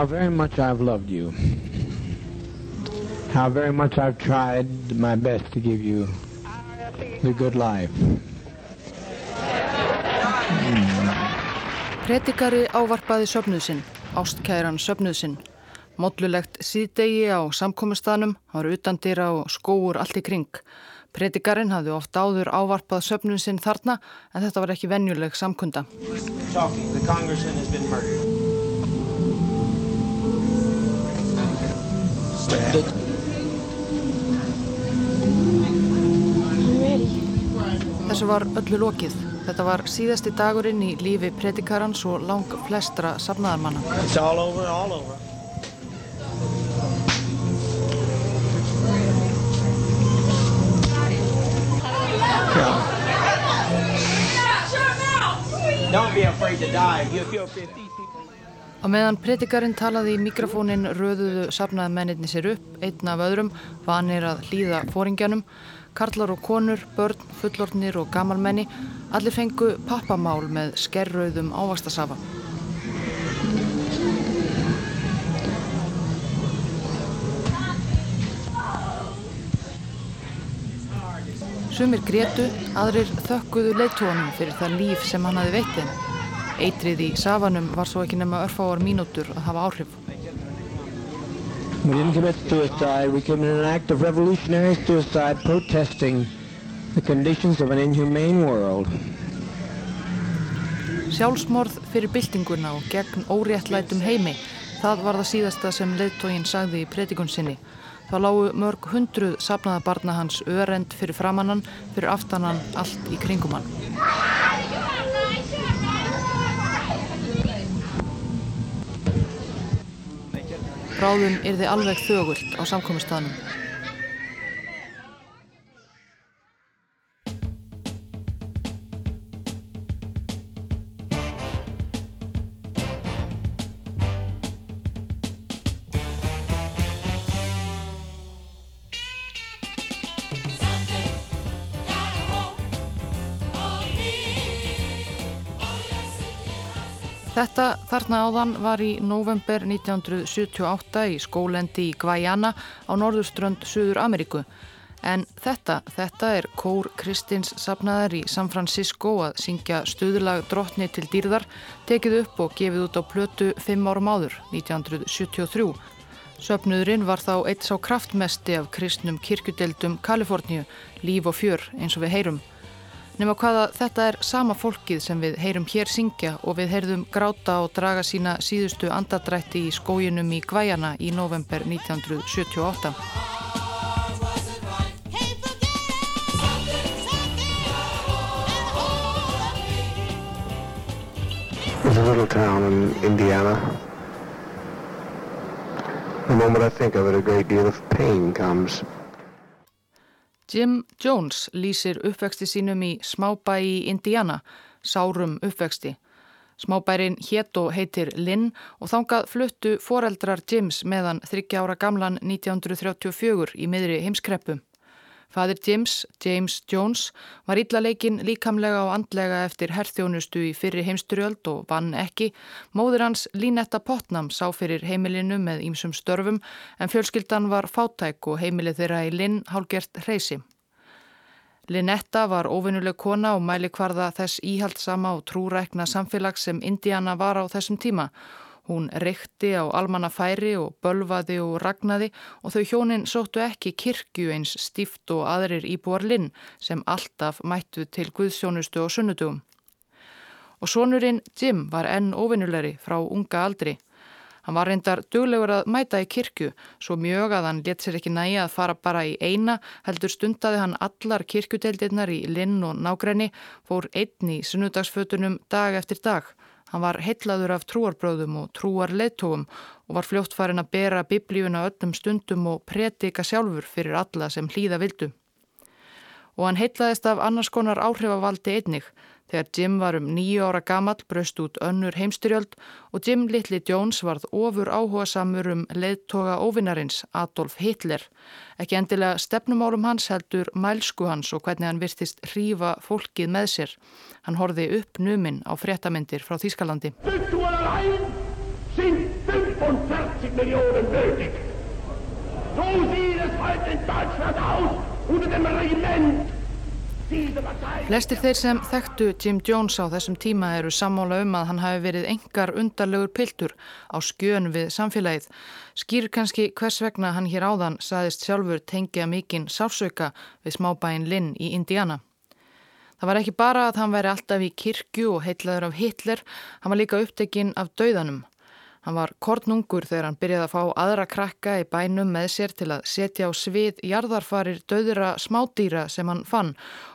how very much I've loved you. How very much I've tried my best to give you the good life. Predikari ávarpaði söfnuð sinn, ástkæran söfnuð sinn. Móllulegt síðdegi á samkominnstanum, var utan dýra og skóur allt í kring. Predikarinn hafði oft áður ávarpað söfnuð sinn þarna en þetta var ekki venjuleg samkunda. Talking, murdered. Þessu var öllu lokið. Þetta var síðasti dagurinn í lífi predikarans og lang flestra safnaðarmanna. It's all over, all over. Yeah. Don't be afraid to die. You feel 50 people. Á meðan predikarinn talaði í mikrofónin röðuðu safnaði menninni sér upp, einn af öðrum, vanir að hlýða fóringjanum. Karlar og konur, börn, fullornir og gamalmenni, allir fengu pappamál með skerrauðum ávastasafa. Sumir grétu, aðrir þökkuðu leittónum fyrir það líf sem hann hafi veitin. Eitrið í safanum var svo ekki nema örfáar mínútur að hafa áhrif. We didn't commit suicide. We committed an act of revolutionary suicide protesting the conditions of an inhumane world. Sjálfsmorð fyrir byltinguna og gegn óréttlætum heimi, það var það síðasta sem leittógin sagði í predikun sinni. Það lágu mörg hundruð sapnaða barna hans örend fyrir framannan, fyrir aftanan, allt í kringum hann. Bráðum þið alveg þögult á samkominnstaðnum. Þarna áðan var í november 1978 í skólendi í Guayana á norðurströnd Suður Ameríku. En þetta, þetta er kór Kristins safnaðar í San Francisco að syngja stuðlag drottni til dýrðar, tekið upp og gefið út á plötu fimm árum áður, 1973. Söfnuðurinn var þá eitt sá kraftmesti af kristnum kirkjudeldum Kaliforníu, líf og fjör eins og við heyrum. Nefna hvaða þetta er sama fólkið sem við heyrum hér syngja og við heyrðum gráta og draga sína síðustu andadrætti í skójunum í Gvæjana í november 1978. There's a little town in Indiana. The moment I think of it, a great deal of pain comes. Jim Jones lýsir uppvexti sínum í smábæ í Indiana, sárum uppvexti. Smábærin hétt og heitir Lynn og þangað fluttu foreldrar Jims meðan 30 ára gamlan 1934 í miðri heimskreppu. Fadir Jims, James Jones, var ítlaleikin líkamlega og andlega eftir herþjónustu í fyrri heimsturjöld og vann ekki. Móður hans Línetta Potnam sá fyrir heimilinu með ýmsum störfum en fjölskyldan var fátæk og heimilið þeirra í Linn hálgert hreysi. Lynetta var óvinnuleg kona og mæli hvarða þess íhaldsama og trúrækna samfélags sem Indiana var á þessum tíma Hún reykti á almanna færi og bölvaði og ragnaði og þau hjónin sóttu ekki kirkju eins stíft og aðrir íbúar linn sem alltaf mættu til guðsjónustu og sunnudugum. Og sonurinn Jim var enn ofinnulegri frá unga aldri. Hann var reyndar duglegur að mæta í kirkju, svo mjög að hann let sér ekki næja að fara bara í eina, heldur stundaði hann allar kirkjudeildirnar í linn og nágræni, fór einn í sunnudagsfötunum dag eftir dag Hann var heitlaður af trúarbröðum og trúar leittóum og var fljótt farin að bera biblíuna öllum stundum og predika sjálfur fyrir alla sem hlýða vildu. Og hann heitlaðist af annars konar áhrifavaldi einnig. Þegar Jim var um nýju ára gamall braust út önnur heimstyrjöld og Jim Little Jones varð ofur áhuga samur um leittóga óvinnarins Adolf Hitler. Ekki endilega stefnumálum hans heldur mælsku hans og hvernig hann virtist hrífa fólkið með sér. Hann horfi upp numinn á fréttamindir frá Þýskalandi. 25 50 Millionen nötig. So sieht es heute in Deutschland aus unter dem Regiment Flestir þeir sem þekktu Jim Jones á þessum tíma eru sammála um að hann hafi verið engar undarlegur piltur á skjön við samfélagið. Skýr kannski hvers vegna hann hér áðan saðist sjálfur tengja mikinn sársauka við smábæin Lynn í Indiana. Það var ekki bara að hann væri alltaf í kirkju og heitlaður af Hitler, hann var líka upptekinn af dauðanum. Hann var kornungur þegar hann byrjaði að fá aðra krakka í bænum með sér til að setja á svið jarðarfarir döðura smádýra sem hann fann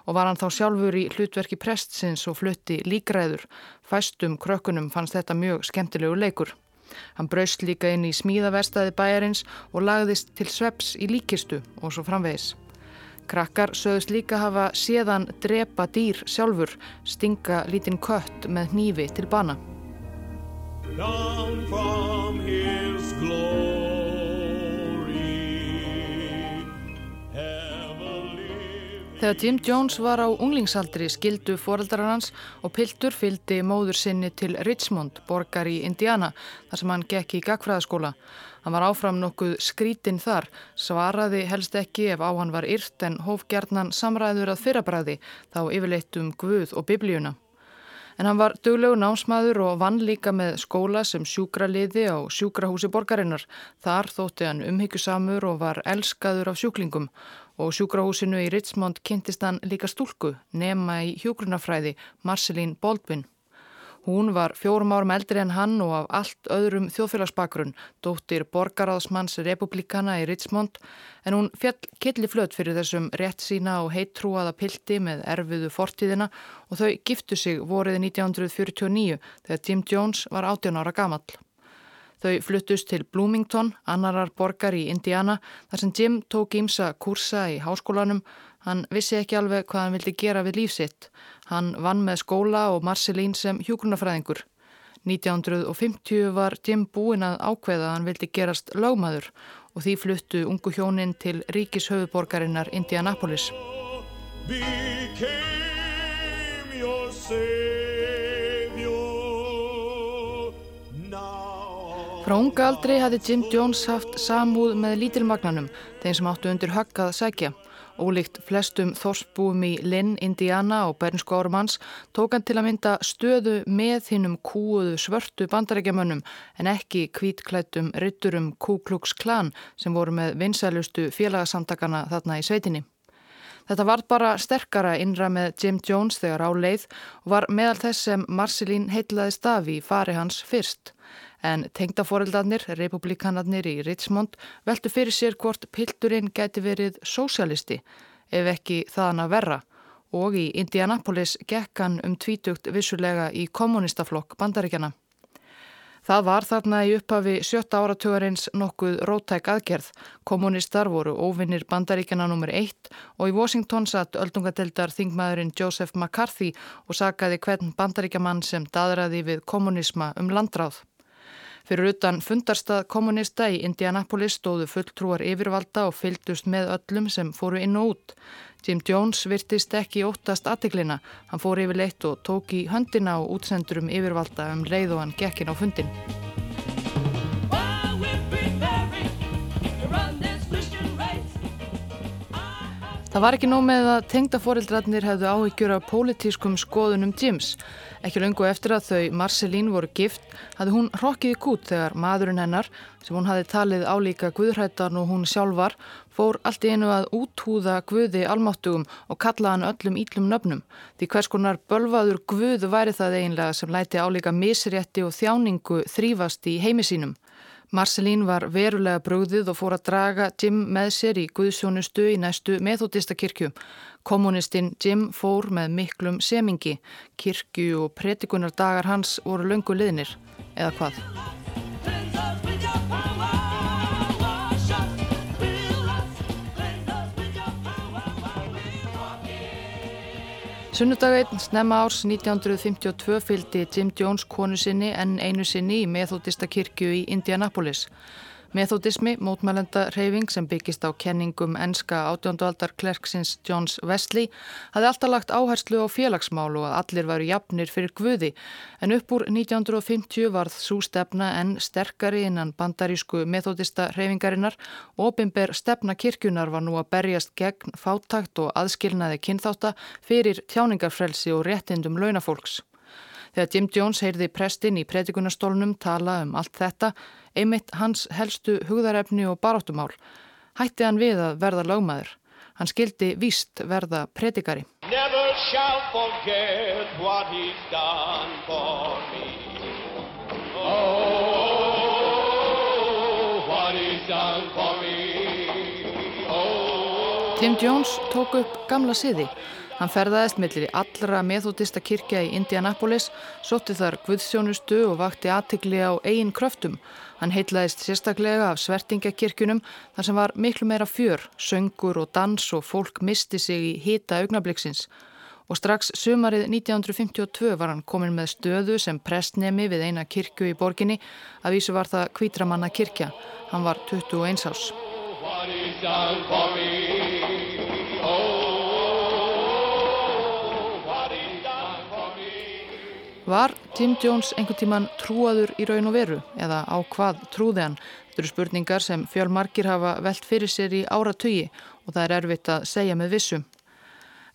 og var hann þá sjálfur í hlutverki prestsins og flutti líkræður. Fæstum krökkunum fannst þetta mjög skemmtilegu leikur. Hann braust líka inn í smíðaverstaði bæjarins og lagðist til sveps í líkistu og svo framvegis. Krakkar sögðust líka hafa séðan drepa dýr sjálfur, stinga lítinn kött með hnífi til bana down from his glory. Þegar Jim Jones var á unglingsaldri skildu foreldrar hans og Piltur fyldi móður sinni til Richmond, borgar í Indiana, þar sem hann gekk í gagfræðaskóla. Hann var áfram nokkuð skrítinn þar, svaraði helst ekki ef á hann var yrt en hófgjarnan samræður að fyrrabræði, þá yfirleitt um Guð og Biblíuna. En hann var duglegu námsmaður og vann líka með skóla sem sjúkraliði á sjúkrahúsi borgarinnar. Þar þótti hann umhyggjusamur og var elskaður af sjúklingum og sjúkrahúsinu í Richmond kynntist hann líka stúlku, nema í hjógrunafræði Marceline Baldwin. Hún var fjórum árum eldri en hann og af allt öðrum þjóðfélagsbakgrunn, dóttir borgaráðsmanns republikana í Richmond, en hún fjall killi flött fyrir þessum rétt sína og heittrúaða pildi með erfiðu fortíðina og þau giftu sig vorið 1949 þegar Jim Jones var 18 ára gamall. Þau fluttust til Bloomington, annarar borgar í Indiana, þar sem Jim tók ímsa kursa í háskólanum. Hann vissi ekki alveg hvað hann vildi gera við lífsitt. Hann vann með skóla og Marcelín sem hjókunafræðingur. 1950 var Jim búinn að ákveða að hann vildi gerast lágmaður og því fluttu ungu hjónin til ríkishöfuborgarinnar Indianapolis. Frá unga aldrei hafði Jim Jones haft samúð með lítilmagnanum, þeim sem áttu undir höggað sækja. Ólíkt flestum þorsbúum í Lynn, Indiana og hans tók hann til að mynda stöðu með hinnum kúuðu svörtu bandarækjamönnum en ekki kvítklættum rytturum Ku Klux Klan sem voru með vinsælustu félagsamtakana þarna í sveitinni. Þetta var bara sterkara innra með Jim Jones þegar á leið og var meðal þess sem Marcelín heitlaði stafi í fari hans fyrst en tengdaforeldarnir, republikanarnir í Richmond, veldu fyrir sér hvort pilturinn gæti verið sósialisti, ef ekki þaðan að verra, og í Indianapolis gekk hann um tvítugt vissulega í kommunistaflokk bandaríkjana. Það var þarna í upphafi sjötta áratugarins nokkuð rótæk aðgerð. Kommunistar voru óvinnir bandaríkjana nr. 1 og í Washington satt öldungadeldar þingmaðurinn Joseph McCarthy og sagaði hvern bandaríkjaman sem dadraði við kommunisma um landráð. Fyrir utan fundarstað kommunista í Indianapolis stóðu fulltrúar yfirvalda og fylgdust með öllum sem fóru inn og út. Jim Jones virtist ekki óttast aðtiklina. Hann fór yfir leitt og tók í höndina og útsendurum yfirvalda um leið og hann gekkin á fundin. Það var ekki nóg með að tengdaforeldrarnir hefðu áhyggjur af pólitískum skoðunum Jims. Ekki lungu eftir að þau Marcelín voru gift hafði hún hrokkið kút þegar maðurinn hennar, sem hún hafi talið álíka guðrættan og hún sjálfar, fór allt í einu að úthúða guði almáttugum og kalla hann öllum íllum nöfnum. Því hvers konar bölvaður guð væri það eiginlega sem læti álíka misrétti og þjáningu þrýfast í heimisínum. Marcelín var verulega brúðið og fór að draga Jim með sér í Guðsjónustu í næstu methodistakirkju. Kommunistinn Jim fór með miklum semingi. Kirkju og pretikunardagar hans voru löngu liðnir. Eða hvað? Sunnudagveitn snemma árs 1952 fylgdi Jim Jones konu sinni en einu sinni í methodista kirkju í Indianapolis. Methodismi, mótmælenda reyfing sem byggist á kenningum enska átjóndualdar klerksins Johns Wesley, hafði alltaf lagt áherslu á félagsmál og að allir varu jafnir fyrir guði, en upp úr 1950 varð svo stefna en sterkari innan bandarísku methodista reyfingarinnar og opimber stefna kirkjunar var nú að berjast gegn fátakt og aðskilnaði kynþáta fyrir tjáningarfrelsi og réttindum launafólks. Þegar Jim Jones heyrði prestin í predikunastólnum tala um allt þetta, einmitt hans helstu hugðarefni og baráttumál, hætti hann við að verða lögmaður. Hann skildi víst verða predikari. Oh, Oh. Jim Jones tók upp gamla siði Hann ferðaðist millir í allra meðhóttista kirkja í Indianapolis, sótti þar guðsjónustu og vakti aðtikli á eigin kröftum. Hann heitlaðist sérstaklega af svertingakirkjunum þar sem var miklu meira fjör, söngur og dans og fólk misti sig í hýta augnabliksins. Og strax sumarið 1952 var hann komin með stöðu sem prestnemi við eina kirkju í borginni, að vísu var það kvítramanna kirkja. Hann var 21 ás. Var Tim Jones einhvern tíman trúaður í raun og veru eða á hvað trúði hann? Þetta eru spurningar sem fjölmarkir hafa velt fyrir sér í áratögi og það er erfitt að segja með vissum.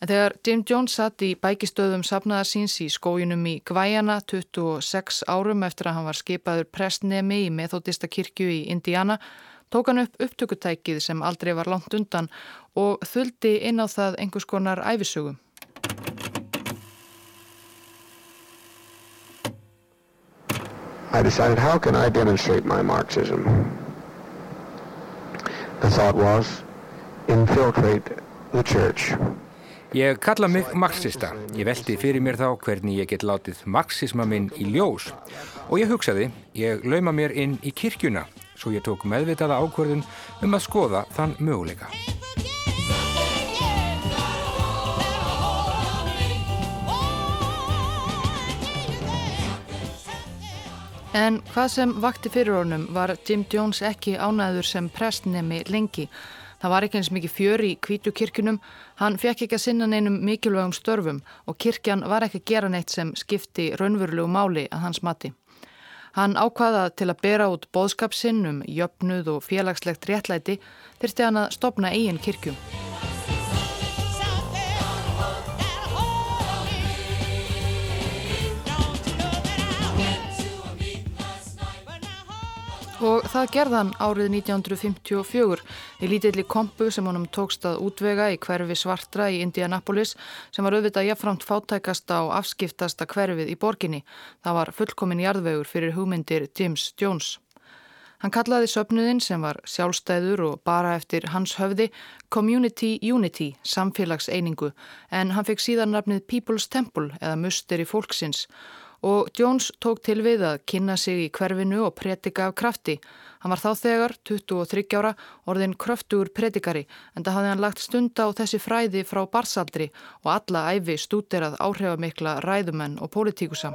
En þegar Jim Jones satt í bækistöðum safnaðar síns í skójunum í Gvæjana 26 árum eftir að hann var skipaður prestnemi í methodista kirkju í Indiana tók hann upp upptökutækið sem aldrei var langt undan og þuldi inn á það einhvers konar æfisögum. I decided, how can I demonstrate my Marxism? The thought was, infiltrate the church. Ég kalla mig marxista. Ég veldi fyrir mér þá hvernig ég get látið marxisma minn í ljós. Og ég hugsaði, ég lauma mér inn í kirkjuna, svo ég tók meðvitaða ákvörðun um að skoða þann möguleika. En hvað sem vakti fyrir honum var Jim Jones ekki ánæður sem prestnemi lengi. Það var ekki eins mikið fjör í kvítu kirkunum, hann fekk ekki að sinna neinum mikilvægum störfum og kirkjan var ekki að gera neitt sem skipti raunverulegu máli að hans mati. Hann ákvaða til að bera út bóðskapsinn um jöfnuð og félagslegt réttlæti þurfti hann að stopna eigin kirkjum. Og það gerðan árið 1954 í lítilli kompu sem honum tókst að útvega í hverfi svartra í Indianapolis sem var auðvitað jafnframt fátækasta og afskiptasta hverfið í borginni. Það var fullkomin jarðvegur fyrir hugmyndir James Jones. Hann kallaði söpnuðinn sem var sjálfstæður og bara eftir hans höfði Community Unity, samfélagseiningu, en hann fekk síðan nafnið People's Temple eða Musteri fólksins og Jones tók til við að kynna sig í hverfinu og predika af krafti. Hann var þá þegar, 23 ára, orðin kröftugur predikari en það hafði hann lagt stund á þessi fræði frá barsaldri og alla æfi stúderað áhrifamikla ræðumenn og pólitíkusa.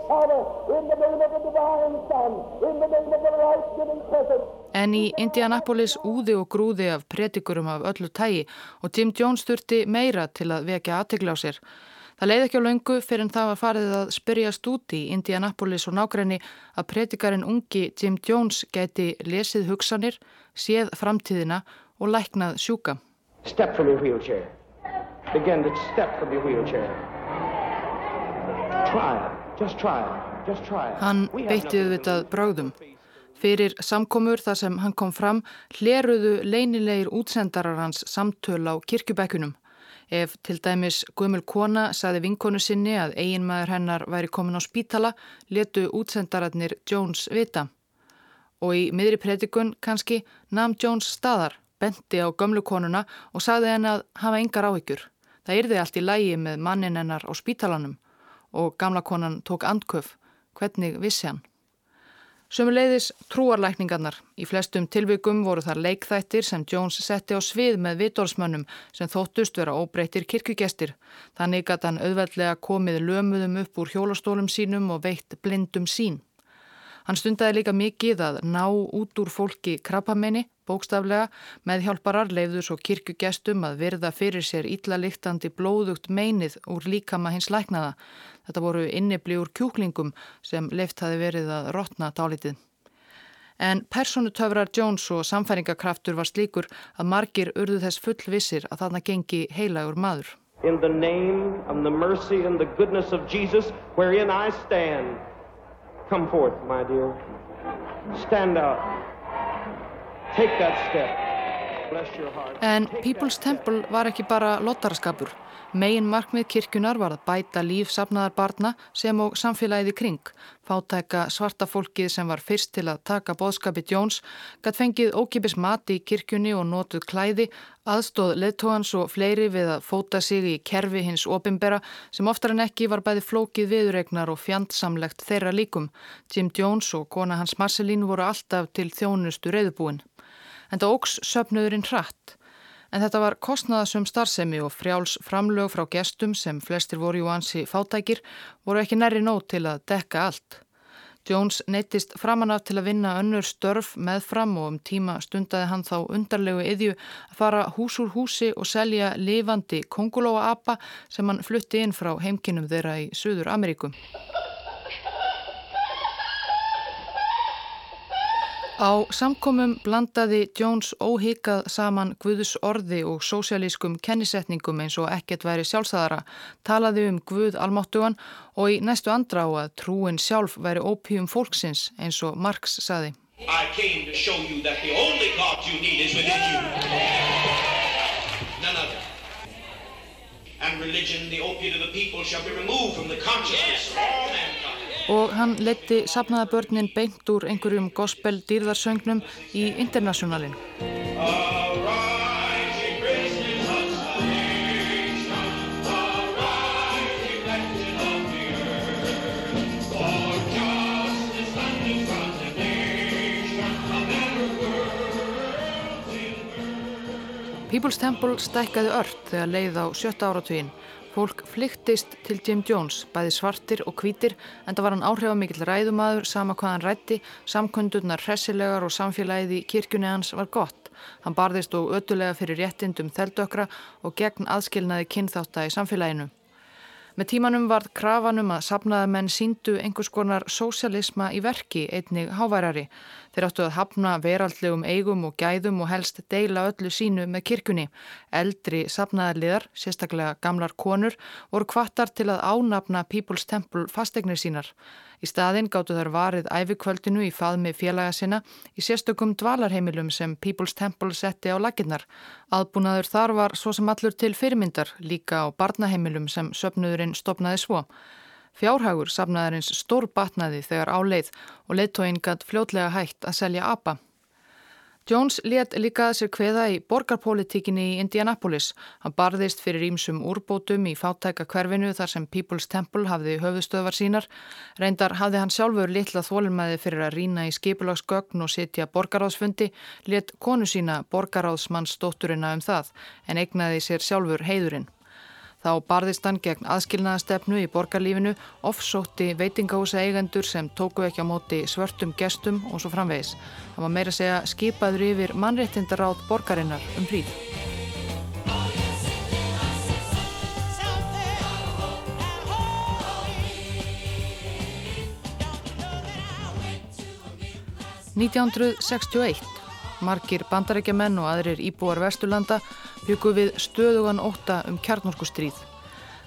En í Indianapolis úði og grúði af predikurum af öllu tægi og Tim Jones þurfti meira til að vekja aðtegla á sér. Það leiði ekki á laungu fyrir en það var farið að spyrjast út í Indianapolis og nákrenni að predikarin ungi Jim Jones geti lesið hugsanir, séð framtíðina og læknað sjúka. Step from your wheelchair. Begin to step from your wheelchair. Try it. Just try it. Just try it. Hann beittiðu vitað bráðum. Fyrir samkomur þar sem hann kom fram hleruðu leinilegir útsendarar hans samtöl á kirkjubækunum. Ef til dæmis Guðmul Kona saði vinkonu sinni að eiginmaður hennar væri komin á spítala, letu útsendararnir Jones vita. Og í miðri predikun kannski namn Jones staðar, benti á gömlu konuna og saði henn að hafa yngar áhyggjur. Það yrði allt í lægi með mannin hennar á spítalanum og gamla konan tók andköf. Hvernig vissi hann? Sumuleiðis trúarlækningarnar. Í flestum tilvikum voru þar leikþættir sem Jones setti á svið með vitorðsmönnum sem þóttust vera óbreytir kirkugestir. Þannig að hann auðveldlega komið lömuðum upp úr hjólastólum sínum og veitt blindum sín. Hann stundaði líka mikið að ná út úr fólki krabbamenni, bókstaflega, með hjálparar leifður svo kirkjugestum að virða fyrir sér ítla-liktandi blóðugt meinið úr líkama hins læknaða. Þetta voru innibli úr kjúklingum sem leift hafi verið að rotna tálitið. En personutöfrar Jones og samfæringakraftur var slíkur að margir urðu þess fullvissir að þarna gengi heilagur maður. In the name of the mercy and the goodness of Jesus, wherein I stand, come forth, my dear. Stand up. Take that step. En People's Temple var ekki bara lottaraskapur. Megin markmið kirkjunar var að bæta líf safnaðar barna sem og samfélagið í kring. Fátæka svarta fólkið sem var fyrst til að taka boðskapi Jones gætt fengið ókipis mati í kirkjunni og notuð klæði, aðstóð leðtóhans og fleiri við að fóta sig í kerfi hins opimbera sem oftar en ekki var bæði flókið viðregnar og fjandsamlegt þeirra líkum. Jim Jones og kona hans Marceline voru alltaf til þjónustu reyðbúin en það ógs söpnuðurinn hratt. En þetta var kostnaðasum starfsemi og frjáls framlög frá gestum sem flestir voru jú ansi fátækir voru ekki næri nót til að dekka allt. Jones neittist framanaf til að vinna önnur störf með fram og um tíma stundaði hann þá undarlegu yðju að fara hús úr húsi og selja lifandi kongulóa apa sem hann flutti inn frá heimkinnum þeirra í Suður Ameríkum. Á samkomum blandaði Jones óhikað saman Guðs orði og sósialískum kennisetningum eins og ekkert væri sjálfsæðara, talaði um Guð almáttugan og í næstu andra á að trúin sjálf væri ópíum fólksins eins og Marx saði. I came to show you that the only God you need is within you. None other. And religion, the opiate of the people, shall be removed from the consciousness of all mankind og hann leti sapnaða börnin beint úr einhverjum gospel dýrðarsöngnum í Internationalin. People's Temple stækkaði ört þegar leið á sjötta áratvíinn Fólk flyktist til Jim Jones, bæði svartir og hvítir, en það var hann áhrifamikill ræðumadur, sama hvað hann rætti, samkundurnar hressilegar og samfélagið í kirkjunni hans var gott. Hann barðist og ötulega fyrir réttindum þeldökra og gegn aðskilnaði kynþátta í samfélaginu. Með tímanum varð krafanum að sapnaða menn síndu einhvers konar sósialisma í verki einnig háværari. Þeir áttu að hafna veraldlegum eigum og gæðum og helst deila öllu sínu með kirkunni. Eldri sapnaðarliðar, sérstaklega gamlar konur, voru kvartar til að ánafna People's Temple fastegnir sínar. Í staðinn gáttu þær varið æfikvöldinu í faðmi félaga sinna í sérstökum dvalarheimilum sem People's Temple setti á laginnar. Aðbúnaður þar var svo sem allur til fyrirmyndar, líka á barnaheimilum sem söpnuðurinn stopnaði svo. Fjárhagur safnaðarins stór batnaði þegar áleið og leittóinn gætt fljótlega hægt að selja APA. Jones let líka að sér kveða í borgarpolitíkinni í Indianapolis. Hann barðist fyrir ímsum úrbótum í fátæka hverfinu þar sem People's Temple hafði höfustöðvar sínar. Reyndar hafði hann sjálfur litla þólumæði fyrir að rína í skipulagsgögn og sitja borgaráðsfundi, let konu sína borgaráðsmannsdótturina um það en eignaði sér sjálfur heiðurinn. Þá barðist hann gegn aðskilnaðastefnu í borgarlífinu, offsótti veitingahúsa eigendur sem tóku ekki á móti svörtum gestum og svo framvegis. Það var meira að segja skipaður yfir mannréttindaráð borgarinnar um hríð. «1961. Markir bandarækjamenn og aðrir íbúar Vesturlanda byggu við stöðugan óta um kjarnorkustríð.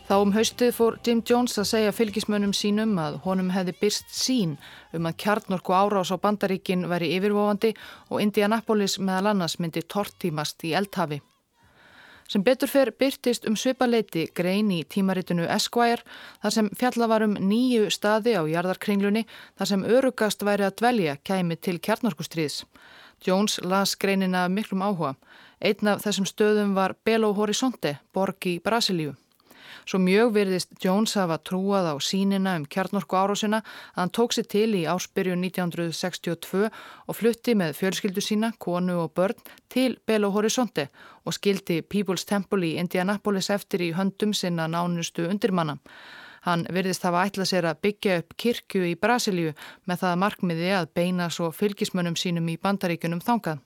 Þá um haustið fór Jim Jones að segja fylgismönnum sínum að honum hefði byrst sín um að kjarnorku árás á bandaríkin veri yfirvofandi og Indianapolis meðal annars myndi tortímast í eldhafi. Sem betur fer byrtist um svipaleiti grein í tímaritinu Esquire þar sem fjalla var um nýju staði á jarðarkringlunni þar sem örugast væri að dvelja kæmi til kjarnorkustriðs. Jones las greinina miklum áhuga. Einn af þessum stöðum var Belo Horizonte, borg í Brasilíu. Svo mjög virðist Jones hafa trúað á sínina um kjarnorku árásina að hann tók sér til í áspyrju 1962 og flutti með fjölskyldu sína, konu og börn til Belo Horizonte og skildi People's Temple í Indianapolis eftir í höndum sinna nánustu undirmanna. Hann virðist hafa ætlað sér að byggja upp kirkju í Brasilíu með það markmiði að beina svo fylgismönnum sínum í bandaríkunum þangað.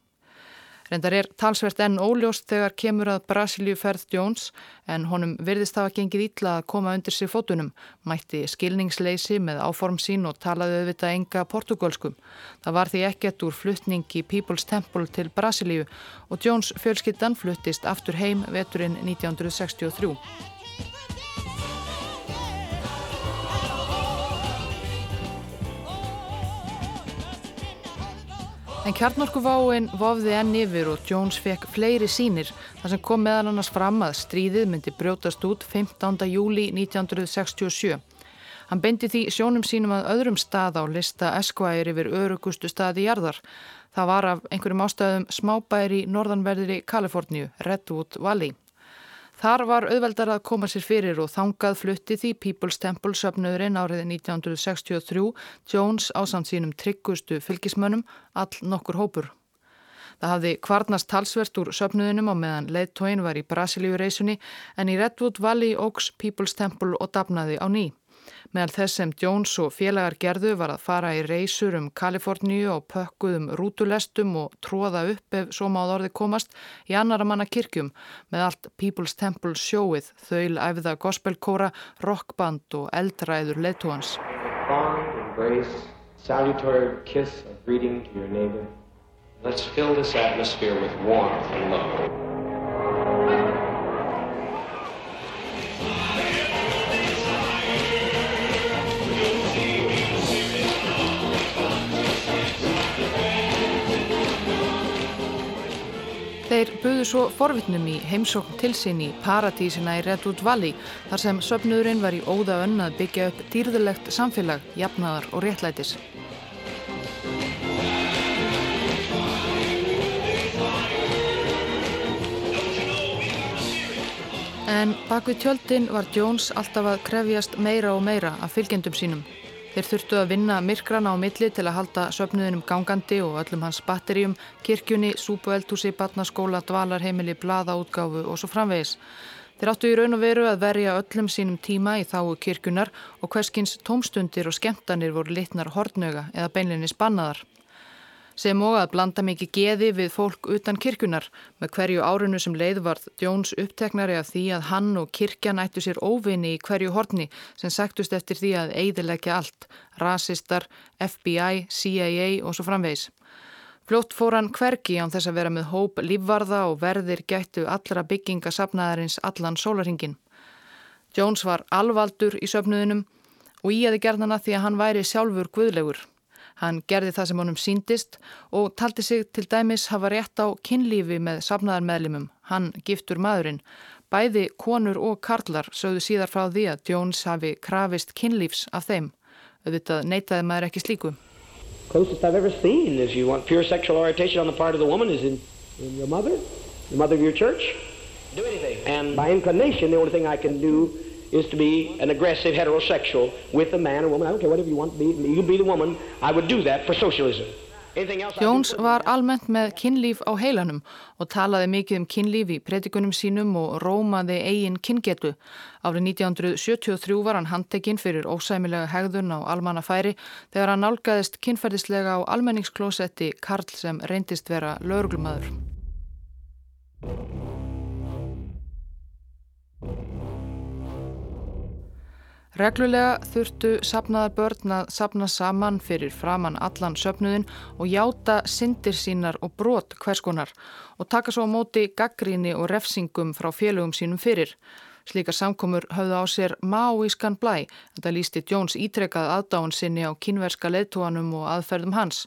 Reyndar er talsvert enn óljóst þegar kemur að Brasilíu ferð Jones en honum virðist hafa gengið ítla að koma undir sig fótunum, mætti skilningsleysi með áform sín og talaði auðvitað enga portugalskum. Það var því ekkert úr fluttning í People's Temple til Brasilíu og Jones fjölskyttan fluttist aftur heim veturinn 1963. En kjarnorkuváin vofði enn yfir og Jones fekk fleiri sínir þar sem kom meðan annars fram að stríðið myndi brjótast út 15. júli 1967. Hann beindi því sjónum sínum að öðrum stað á lista Esquire yfir örugustu staði jarðar. Það var af einhverjum ástæðum smábæri í norðanverðri Kaliforníu, Redwood Valley. Þar var auðveldar að koma sér fyrir og þangað flutti því People's Temple söpnöðurinn árið 1963 Jones ásand sínum tryggustu fylgismönnum all nokkur hópur. Það hafði kvarnast talsvert úr söpnöðunum á meðan leittóin var í Brasilíu reysunni en í Redwood Valley ógs People's Temple og dafnaði á ný. Meðal þess sem Jones og félagar gerðu var að fara í reysur um Kaliforníu og pökkuðum rútulestum og tróða upp ef svo máð orði komast í annara manna kirkjum með allt People's Temple sjóið, þaul æfða gospelkóra, rockband og eldræður neighbor. Let's fill this atmosphere with warmth and love. Þeir buðu svo forvitnum í heimsókn til sín í paradísina í Redwood Valley þar sem söpnurinn var í óða önn að byggja upp dýrðulegt samfélag, jafnaðar og réttlætis. En bak við tjöldin var Jones alltaf að krefjast meira og meira af fylgjendum sínum. Þeir þurftu að vinna myrkrana á milli til að halda söpnuðinum gangandi og öllum hans batterjum, kirkjunni, súpueldhúsi, batnaskóla, dvalarheimili, blaðaútgáfu og svo framvegis. Þeir áttu í raun og veru að verja öllum sínum tíma í þáu kirkjunar og hverskins tómstundir og skemmtanir voru litnar hortnöga eða beinlinni spannaðar sem og að blanda mikið geði við fólk utan kirkunar. Með hverju árinu sem leið varð Jones uppteknari af því að hann og kirkjan ættu sér óvinni í hverju horni sem sagtust eftir því að eidilegja allt, rasistar, FBI, CIA og svo framvegs. Fljótt fór hann hvergi án þess að vera með hóp lífvarða og verðir gættu allra byggingasafnaðarins allan sólarhingin. Jones var alvaldur í söfnuðinum og í aði gerðana því að hann væri sjálfur guðlegur. Hann gerði það sem honum síndist og taldi sig til dæmis hafa rétt á kynlífi með safnaðarmeðlimum, hann giftur maðurinn. Bæði konur og karlar sögðu síðar frá því að Jones hafi krafist kynlífs af þeim. Auðvitað neytaði maður ekki slíku. Closest I've ever seen is you want pure sexual orientation on the part of the woman is in, in your mother, the mother of your church. Do anything. And by inclination, the only thing I can do is to be an aggressive heterosexual with a man or woman. I don't care whatever you want to be. You be the woman. I would do that for socialism. Jóns var almennt með kynlíf á heilanum og talaði mikið um kynlíf í predikunum sínum og rómaði eigin kyngetu. Árið 1973 var hann handtekinn fyrir ósæmilega hegðun á almannafæri þegar hann nálgæðist kynferðislega á almenningsklósetti Karl sem reyndist vera lauruglumadur. Reglulega þurftu sapnaðar börn að sapna saman fyrir framann allan söpnuðin og játa syndir sínar og brot hverskonar og taka svo á móti gaggríni og refsingum frá félögum sínum fyrir. Slíka samkomur höfðu á sér máískan blæ, þetta lísti Jones ítrekkað aðdáðun sinni á kynverska leðtúanum og aðferðum hans.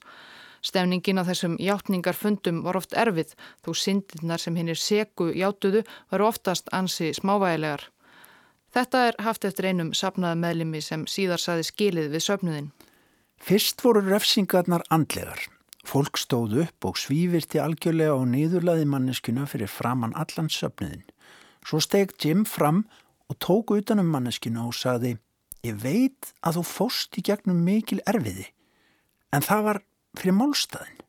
Stefningin á þessum játningarfundum var oft erfið, þó syndirnar sem hinnir seku játuðu varu oftast ansi smávægilegar. Þetta er haft eftir einum sapnaða meðlimi sem síðar saði skilið við söpnuðin. Fyrst voru refsingarnar andlegar. Fólk stóð upp og svífirti algjörlega og niðurlaði manneskuna fyrir framann allan söpnuðin. Svo steg Jim fram og tók utanum manneskuna og saði Ég veit að þú fóst í gegnum mikil erfiði, en það var fyrir málstæðin.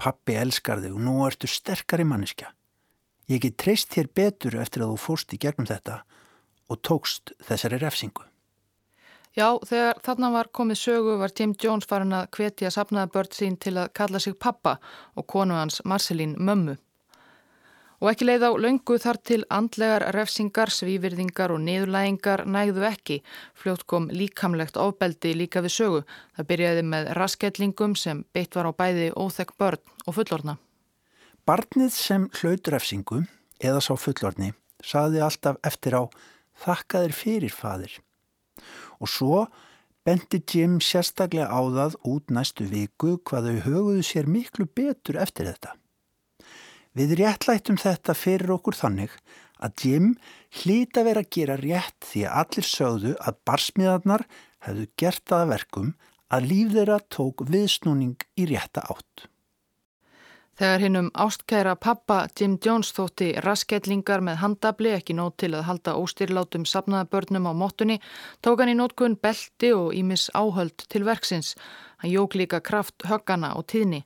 Pappi elskar þig og nú ertu sterkari manneska. Ég get treyst þér betur eftir að þú fóst í gegnum þetta og tókst þessari refsingu. Já, þegar þarna var komið sögu var Jim Jones farin að hvetja sapnaða börn sín til að kalla sig pappa og konu hans Marcelín mömmu. Og ekki leið á laungu þar til andlegar refsingar, svívirðingar og niðurlægingar nægðu ekki. Fljótt kom líkamlegt ofbeldi líka við sögu. Það byrjaði með raskellingum sem beitt var á bæði óþekk börn og fullorna. Barnið sem hlaut refsingu, eða sá fullorni, saði alltaf eftir á þakkaðir fyrir fadir. Og svo bendi Jim sérstaklega á það út næstu viku hvað þau höguðu sér miklu betur eftir þetta. Við réttlættum þetta fyrir okkur þannig að Jim hlýta verið að gera rétt því að allir sögðu að barsmiðarnar hefðu gert aða verkum að líf þeirra tók viðsnúning í rétta átt. Þegar hinnum ástkæra pappa Jim Jones þótti rasketlingar með handabli ekki nót til að halda óstyrlátum sapnaða börnum á móttunni, tók hann í nótkun belti og ímis áhöld til verksins. Hann jók líka kraft höggana og tíðni.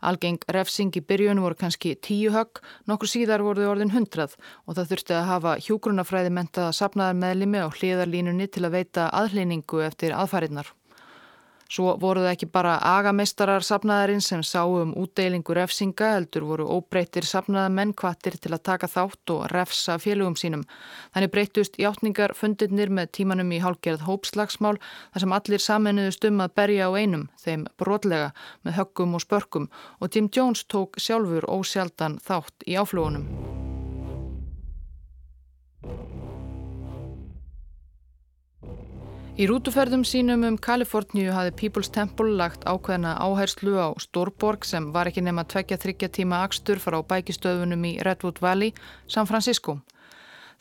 Algeng refsing í byrjun voru kannski tíu högg, nokkur síðar voru þau orðin hundrað og það þurfti að hafa hjógrunafræði mentaða sapnaðar meðlimi á hliðarlínunni til að veita aðhlýningu eftir aðfæriðnar. Svo voru það ekki bara agameistarar sapnaðarinn sem sáu um útdeilingu refsinga heldur voru óbreytir sapnaðamenn kvattir til að taka þátt og refsa félögum sínum. Þannig breytust hjáttningar fundirnir með tímanum í hálgerð hópslagsmál þar sem allir saminuðust um að berja á einum, þeim brotlega, með höggum og spörkum og Jim Jones tók sjálfur ósjaldan þátt í áflugunum. Í rútuferðum sínum um Kaliforníu hafi People's Temple lagt ákveðna áherslu á Stórborg sem var ekki nema tvekja þryggja tíma axtur frá bækistöðunum í Redwood Valley, San Francisco.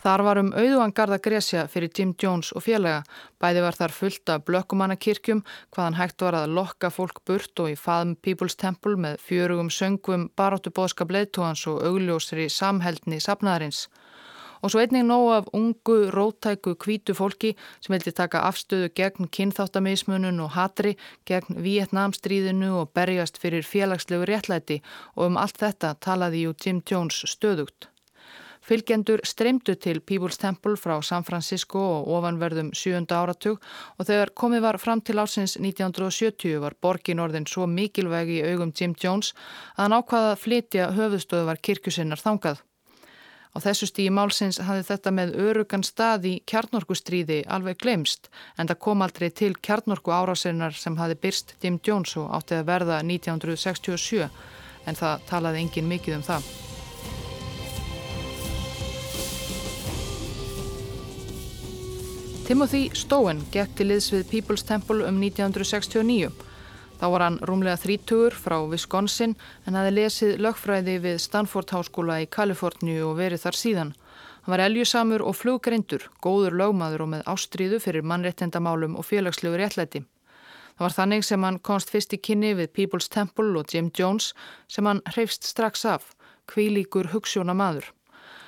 Þar var um auðvangarða gresja fyrir Jim Jones og félaga. Bæði var þar fullt af blökkumannakirkjum hvaðan hægt var að lokka fólk burt og í faðum People's Temple með fjörugum söngum, baróttu bóðskap leittóhans og augljósri samheldni sapnaðarins og svo einnig nóg af ungu, rótæku, kvítu fólki sem vildi taka afstöðu gegn kynþáttamismunun og hatri, gegn Vietnamstríðinu og berjast fyrir félagslegu réttlæti og um allt þetta talaði jú Jim Jones stöðugt. Fylgjendur streymdu til People's Temple frá San Francisco og ofanverðum 7. áratug og þegar komið var fram til ásins 1970 var borgin orðin svo mikilvægi í augum Jim Jones að hann ákvaða að flytja höfuðstöðu var kirkusinnar þangað. Á þessu stíi málsins hafði þetta með örugan stað í kjarnorkustríði alveg glemst en það kom aldrei til kjarnorku árásinnar sem hafði byrst Jim Jones og átti að verða 1967 en það talaði engin mikið um það. Timothy Stowen gekk til liðs við People's Temple um 1969 Þá var hann rúmlega þrítugur frá Wisconsin en hafi lesið lögfræði við Stanford Háskóla í Kaliforníu og verið þar síðan. Hann var eljusamur og fluggreindur, góður lögmaður og með ástríðu fyrir mannréttendamálum og félagslegu réttlæti. Það var þannig sem hann komst fyrst í kynni við People's Temple og Jim Jones sem hann hreifst strax af, kvílíkur hugssjóna maður.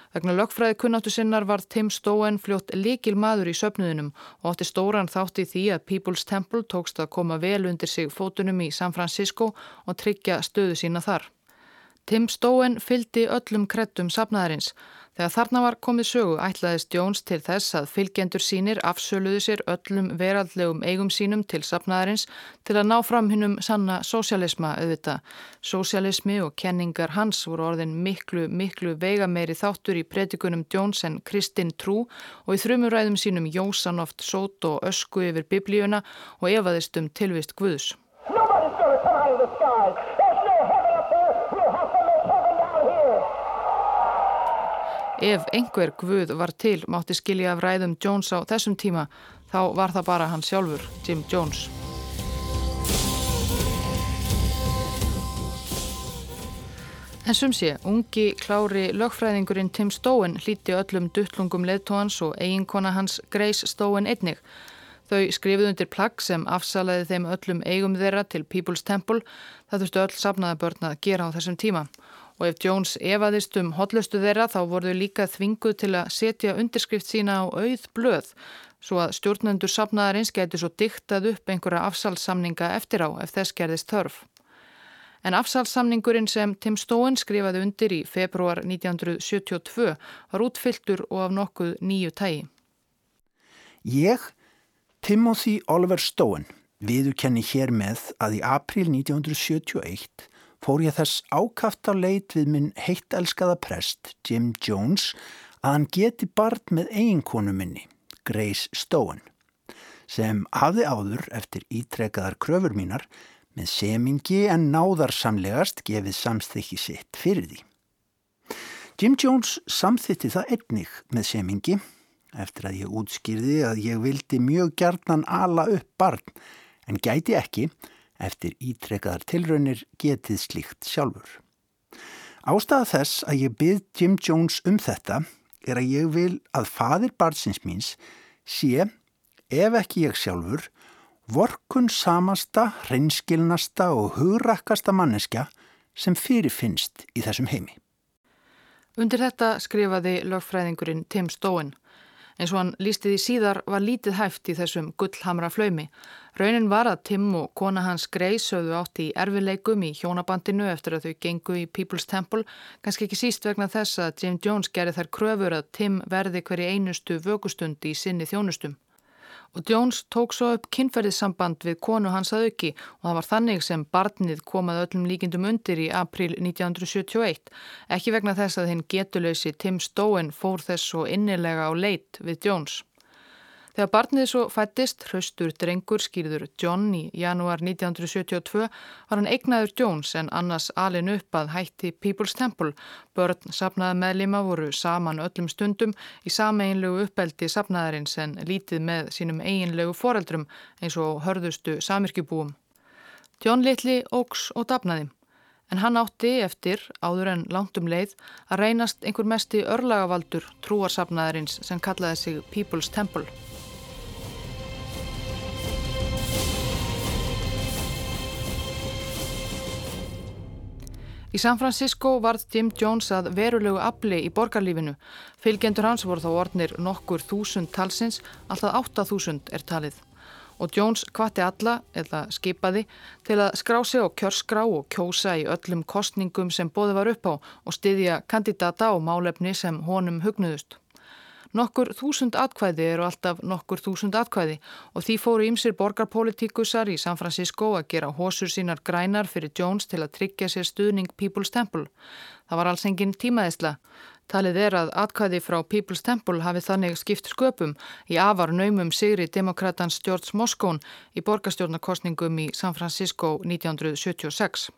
Vegna lögfræði kunnáttu sinnar var Tim Stowen fljótt likil maður í söpnuðinum og átti stóran þátt í því að People's Temple tókst að koma vel undir sig fótunum í San Francisco og tryggja stöðu sína þar. Tim Stowen fyldi öllum krettum sapnaðarins Þegar þarna var komið sögu ætlaðist Jones til þess að fylgjendur sínir afsöluðu sér öllum veraldlegum eigum sínum til sapnaðarins til að ná fram hinnum sanna sósialisma auðvita. Sósialismi og kenningar hans voru orðin miklu, miklu veigameiri þáttur í predikunum Jones en Kristinn Trú og í þrjumuræðum sínum Jósan oft sót og ösku yfir biblíuna og efaðist um tilvist Guðs. Ef einhver guð var til mátti skilja af ræðum Jones á þessum tíma þá var það bara hann sjálfur, Jim Jones. En sum sé, ungi klári lögfræðingurinn Tim Stowen hlíti öllum duttlungum leðtóhans og eiginkona hans Grace Stowen einnig. Þau skrifið undir plagg sem afsalaði þeim öllum eigum þeirra til People's Temple. Það þurftu öll safnaða börn að gera á þessum tíma og ef Jones evaðist um hotlustu þeirra þá voru líka þvinguð til að setja undirskrift sína á auð blöð svo að stjórnendur sapnaðarins getur svo diktað upp einhverja afsalsamninga eftir á ef þess gerðist þörf. En afsalsamningurinn sem Tim Stowen skrifaði undir í februar 1972 var útfylltur og af nokkuð nýju tægi. Ég Timothy Oliver Stone viðurkenni hér með að í april 1971 fór ég þess ákaft á leit við minn heitt elskaða prest Jim Jones að hann geti barn með eiginkonu minni, Grace Stone, sem hafði áður eftir ítrekkaðar kröfur mínar með semingi en náðarsamlegast gefið samþykki sitt fyrir því. Jim Jones samþytti það einnig með semingi eftir að ég útskýrði að ég vildi mjög gjarnan ala upp barn en gæti ekki eftir ítrekkaðar tilraunir getið slíkt sjálfur. Ástæða þess að ég byrð Jim Jones um þetta er að ég vil að fadir barnsins míns sé, ef ekki ég sjálfur, vorkun samasta, hreinskilnasta og hugrakkasta manneskja sem fyrirfinnst í þessum heimi. Undir þetta skrifaði lögfræðingurinn Tim Stowen. Eins og hann lísti því síðar var lítið hæft í þessum gullhamra flaumi. Raunin var að Tim og kona hans Grey sögðu átt í erfileikum í hjónabandinu eftir að þau gengu í People's Temple, kannski ekki síst vegna þess að Jim Jones gerði þær kröfur að Tim verði hverju einustu vögustund í sinni þjónustum og Jones tók svo upp kynferðissamband við konu hans að auki og það var þannig sem barnið komað öllum líkindum undir í april 1971, ekki vegna þess að hinn getuleysi Tim Stowen fór þess svo innilega á leit við Jones. Þegar barnið svo fættist, hraustur drengur skýrður John í janúar 1972 var hann eignaður Jones en annars alin upp að hætti People's Temple. Börn sapnaða meðlima voru saman öllum stundum í sameinlegu uppeldi sapnaðarins en lítið með sínum eiginlegu foreldrum eins og hörðustu samirkjubúum. John litli óks og dapnaði. En hann átti eftir, áður en langt um leið, að reynast einhver mesti örlagavaldur trúarsapnaðarins sem kallaði sig People's Temple. Í San Francisco varð Jim Jones að verulegu afli í borgarlífinu. Fylgjendur hans voru þá orðnir nokkur þúsund talsins, alltaf 8000 er talið. Og Jones kvatti alla, eða skipaði, til að skrá sig á kjörskrá og kjósa í öllum kostningum sem bóði var upp á og styðja kandidata og málefni sem honum hugnuðust. Nokkur þúsund atkvæði eru alltaf nokkur þúsund atkvæði og því fóru ýmsir borgarpolitíkusar í San Francisco að gera hósur sínar grænar fyrir Jones til að tryggja sér stuðning People's Temple. Það var alls engin tímaðisla. Talið er að atkvæði frá People's Temple hafi þannig skipt sköpum í afar naumum sigri demokratans George Moscone í borgarstjórnarkostningum í San Francisco 1976.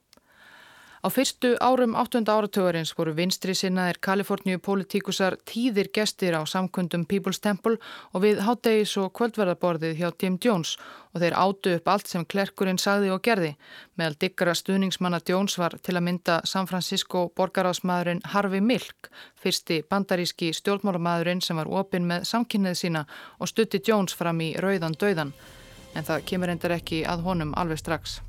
Á fyrstu árum 8. áratögarins voru vinstri sinnaðir Kaliforníu politíkusar tíðir gestir á samkundum People's Temple og við háttegis og kvöldverðarborðið hjá Tim Jones og þeir átu upp allt sem klerkurinn sagði og gerði. Meðal diggara stuðningsmanna Jones var til að mynda San Francisco borgarásmaðurinn Harvey Milk, fyrsti bandaríski stjórnmálamæðurinn sem var opinn með samkynnið sína og stutti Jones fram í rauðan döðan. En það kemur endar ekki að honum alveg strax.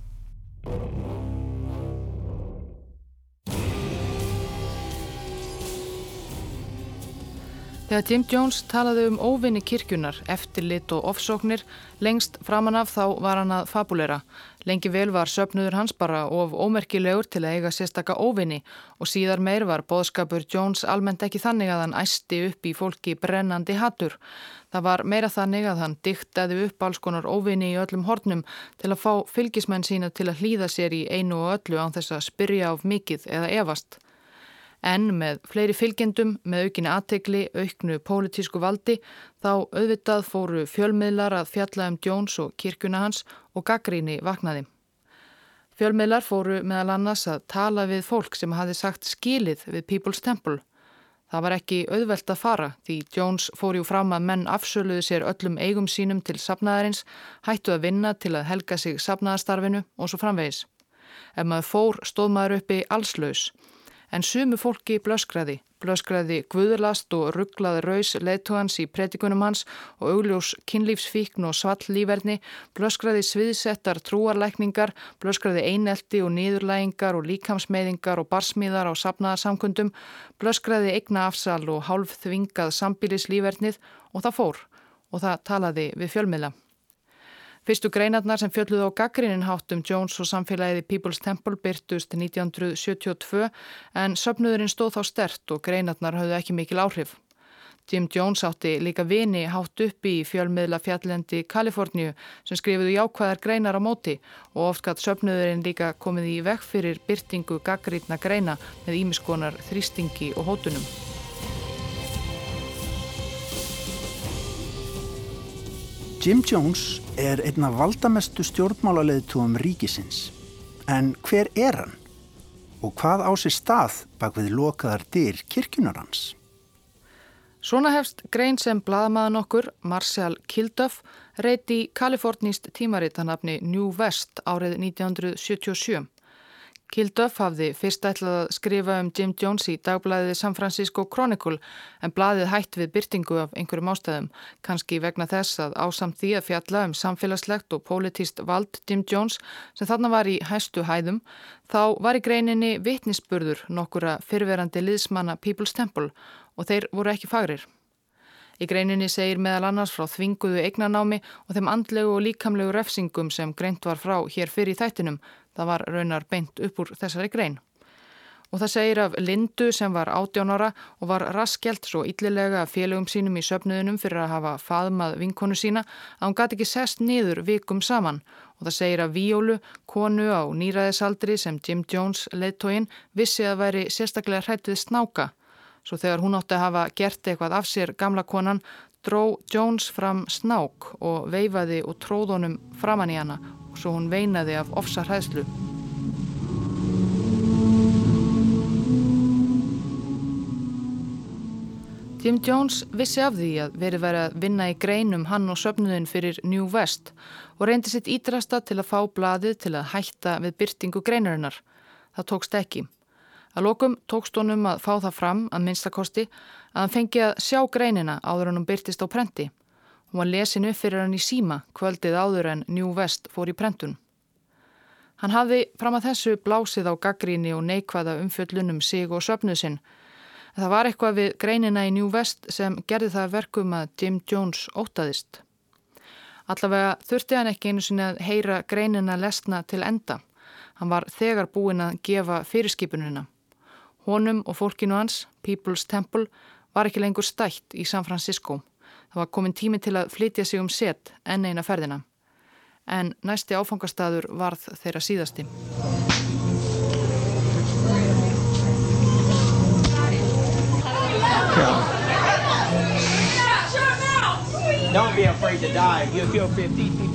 Þegar Tim Jones talaði um óvinni kirkjunar, eftirlit og ofsóknir, lengst framan af þá var hann að fabulera. Lengi vel var söpnuður hans bara of ómerkilegur til að eiga sérstaka óvinni og síðar meir var boðskapur Jones almennt ekki þannig að hann æsti upp í fólki brennandi hattur. Það var meira þannig að hann dyktaði upp alls konar óvinni í öllum hornum til að fá fylgismenn sína til að hlýða sér í einu og öllu án þess að spyrja á mikið eða evast. En með fleiri fylgjendum, með aukinni aðtegli, auknu pólitísku valdi, þá auðvitað fóru fjölmiðlar að fjalla um Jones og kirkuna hans og gaggríni vaknaði. Fjölmiðlar fóru meðal annars að tala við fólk sem hafi sagt skilið við People's Temple. Það var ekki auðvelt að fara því Jones fór jú fram að menn afsöluðu sér öllum eigum sínum til sapnaðarins, hættu að vinna til að helga sig sapnaðarstarfinu og svo framvegis. Ef maður fór stóð maður uppi allslaus en sumu fólki blöskraði. Blöskraði guðurlast og rugglaði raus leittóhans í predikunum hans og augljós kynlífsfíkn og svall líferni, blöskraði sviðsettar trúarlækningar, blöskraði einelti og niðurlægingar og líkamsmeyðingar og barsmíðar á sapnaðarsamkundum, blöskraði eigna afsal og hálf þvingað sambílislífernið og það fór og það talaði við fjölmiðla. Fyrstu greinarnar sem fjölluð á gaggrínin háttum Jones og samfélagið í People's Temple byrtust 1972 en söpnuðurinn stóð þá stert og greinarnar höfðu ekki mikil áhrif. Jim Jones átti líka vini hátt uppi í fjölmiðla fjalllendi Kaliforníu sem skrifuðu jákvæðar greinar á móti og oft gatt söpnuðurinn líka komið í vekk fyrir byrtingu gaggrítna greina með ímiskonar þrýstingi og hótunum. Jim Jones er einna valdamestu stjórnmálaleðtúum ríkisins. En hver er hann? Og hvað á sér stað bak við lokaðar dyr kirkjunar hans? Svona hefst grein sem bladamaðan okkur, Marshall Kilduff, reyti í kaliforníst tímaritanafni New West árið 1977. Kilduff hafði fyrst ætlað að skrifa um Jim Jones í dagblæðið San Francisco Chronicle en blæðið hætt við byrtingu af einhverjum ástæðum, kannski vegna þess að ásamt því að fjalla um samfélagslegt og pólitíst vald Jim Jones sem þarna var í hæstu hæðum, þá var í greininni vitnisspurður nokkura fyrverandi liðsmanna People's Temple og þeir voru ekki fagrir. Í greininni segir meðal annars frá þvinguðu eignanámi og þeim andlegu og líkamlegu refsingum sem greint var frá hér fyrir þættinum. Það var raunar beint upp úr þessari grein. Og það segir af Lindu sem var 18 ára og var raskjelt svo yllilega félögum sínum í söpnuðunum fyrir að hafa faðmað vinkonu sína að hún gæti ekki sest niður vikum saman. Og það segir af Víólu, konu á nýraðisaldri sem Jim Jones leittóin vissi að væri sérstaklega hrættið snáka Svo þegar hún átti að hafa gert eitthvað af sér gamla konan dró Jones fram snák og veifaði og tróð honum framann í hana og svo hún veinaði af ofsa hræðslu. Jim Jones vissi af því að verið verið að vinna í greinum hann og söpnuðin fyrir New West og reyndi sitt ídrasta til að fá bladið til að hætta við byrtingu greinarinnar. Það tókst ekki. Að lokum tókst honum að fá það fram að minnstakosti að hann fengi að sjá greinina áður hann um byrtist á prenti. Hún var lesin upp fyrir hann í síma kvöldið áður en New West fór í prentun. Hann hafði fram að þessu blásið á gaggríni og neikvæða umfjöllunum sig og söpnuð sinn. Það var eitthvað við greinina í New West sem gerði það verkum að Jim Jones ótaðist. Allavega þurfti hann ekki einu sinni að heyra greinina lesna til enda. Hann var þegar búin að gefa fyrirskipununa. Honum og fólkinu hans, People's Temple, var ekki lengur stætt í San Francisco. Það var komin tími til að flytja sig um set enn eina ferðina. En næsti áfangastadur varð þeirra síðasti. Don't be afraid to die. You'll kill 50 people.